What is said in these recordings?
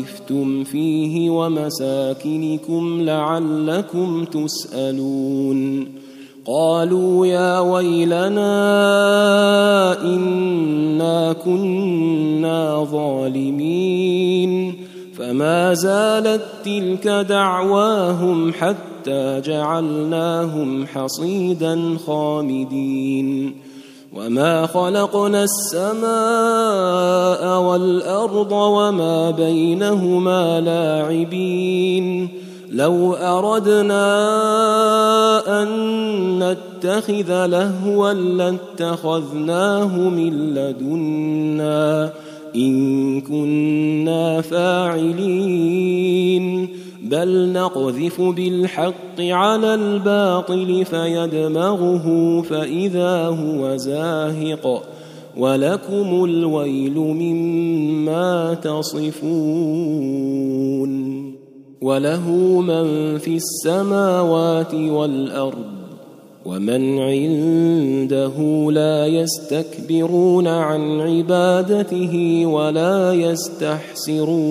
اترفتم فيه ومساكنكم لعلكم تسالون قالوا يا ويلنا انا كنا ظالمين فما زالت تلك دعواهم حتى جعلناهم حصيدا خامدين وما خلقنا السماء والارض وما بينهما لاعبين لو اردنا ان نتخذ لهوا لاتخذناه من لدنا ان كنا فاعلين بل نقذف بالحق على الباطل فيدمغه فاذا هو زاهق ولكم الويل مما تصفون وله من في السماوات والارض ومن عنده لا يستكبرون عن عبادته ولا يستحسرون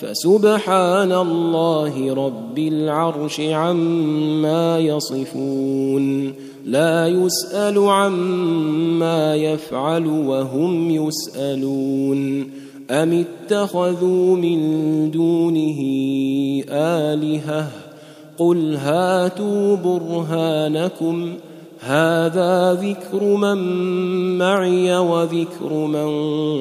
فسبحان الله رب العرش عما يصفون لا يسأل عما يفعل وهم يسألون أم اتخذوا من دونه آلهة؟ قل هاتوا برهانكم هذا ذكر من معي وذكر من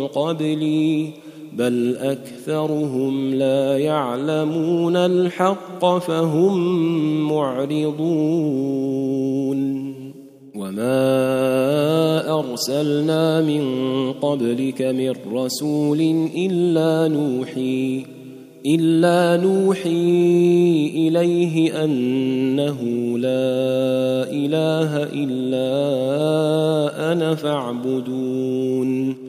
قبلي. بل اكثرهم لا يعلمون الحق فهم معرضون وما ارسلنا من قبلك من رسول الا نوحي الا نوحي اليه انه لا اله الا أنا فاعبدون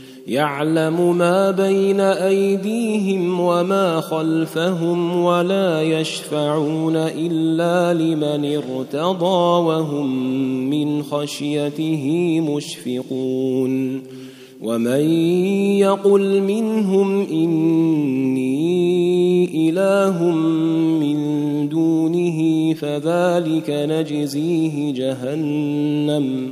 يعلم ما بين أيديهم وما خلفهم ولا يشفعون إلا لمن ارتضى وهم من خشيته مشفقون ومن يقل منهم إني إله من دونه فذلك نجزيه جهنم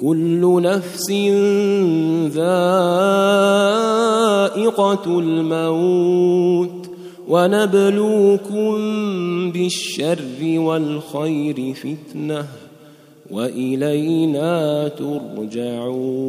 كل نفس ذائقة الموت ونبلوكم بالشر والخير فتنة وإلينا ترجعون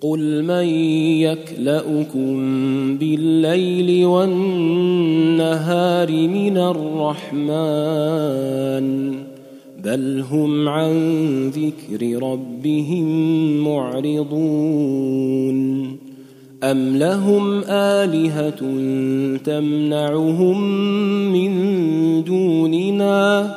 قل من يكلاكم بالليل والنهار من الرحمن بل هم عن ذكر ربهم معرضون ام لهم الهه تمنعهم من دوننا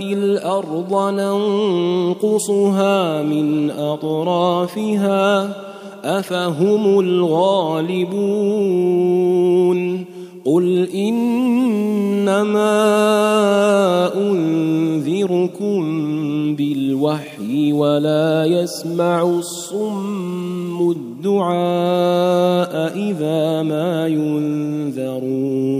الأرض ننقصها من اطرافها افهم الغالبون قل انما انذركم بالوحي ولا يسمع الصم الدعاء اذا ما ينذرون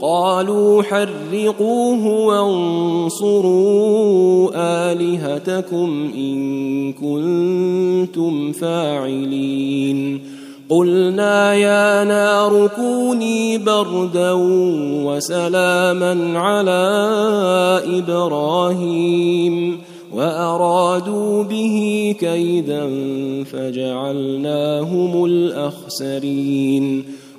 قالوا حرقوه وانصروا آلهتكم إن كنتم فاعلين. قلنا يا نار كوني بردا وسلاما على إبراهيم وأرادوا به كيدا فجعلناهم الأخسرين.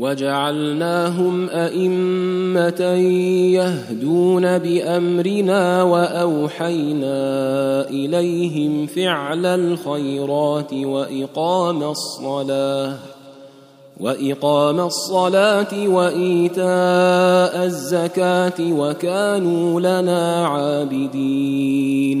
وجعلناهم أئمة يهدون بأمرنا وأوحينا إليهم فعل الخيرات وإقام الصلاة وإقام الصلاة وإيتاء الزكاة وكانوا لنا عابدين.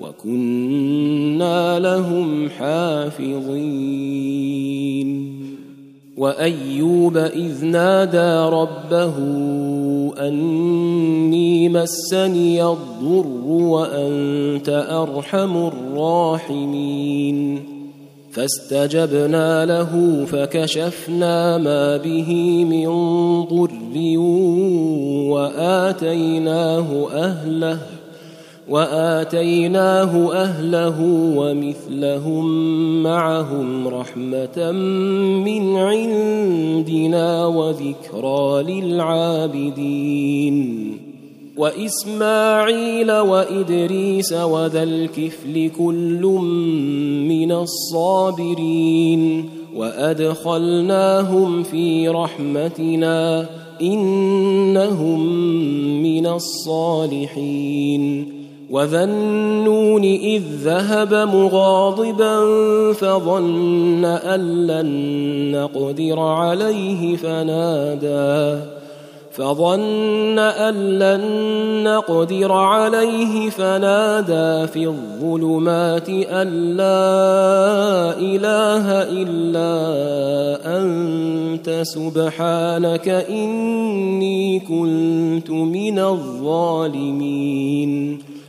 وكنا لهم حافظين. وأيوب إذ نادى ربه أني مسني الضر وأنت أرحم الراحمين. فاستجبنا له فكشفنا ما به من ضر وآتيناه أهله. وآتيناه أهله ومثلهم معهم رحمة من عندنا وذكرى للعابدين. وإسماعيل وإدريس وذا الكفل كل من الصابرين. وأدخلناهم في رحمتنا إنهم من الصالحين. وذا النون اذ ذهب مغاضبا فظن ان لن نقدر عليه فنادى فظن ان لن نقدر عليه فنادى في الظلمات ان لا اله الا انت سبحانك اني كنت من الظالمين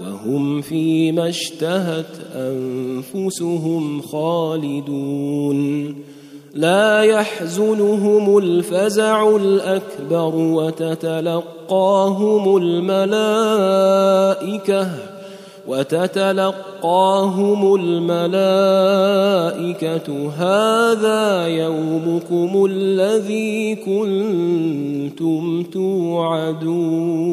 وهم فيما اشتهت أنفسهم خالدون. لا يحزنهم الفزع الأكبر وتتلقاهم الملائكة وتتلقاهم الملائكة. هذا يومكم الذي كنتم توعدون.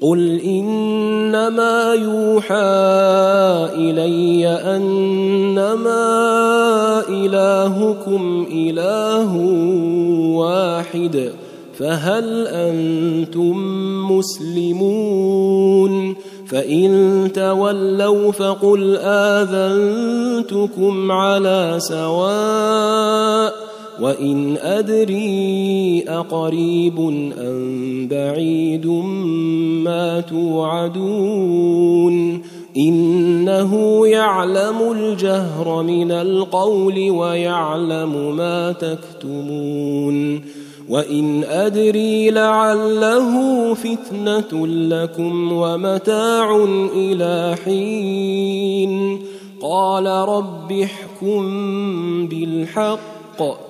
قل انما يوحى الي انما الهكم اله واحد فهل أنتم مسلمون فان تولوا فقل اذنتكم على سواء وان ادري اقريب ام بعيد ما توعدون انه يعلم الجهر من القول ويعلم ما تكتمون وان ادري لعله فتنه لكم ومتاع إلى حين قال رب احكم بالحق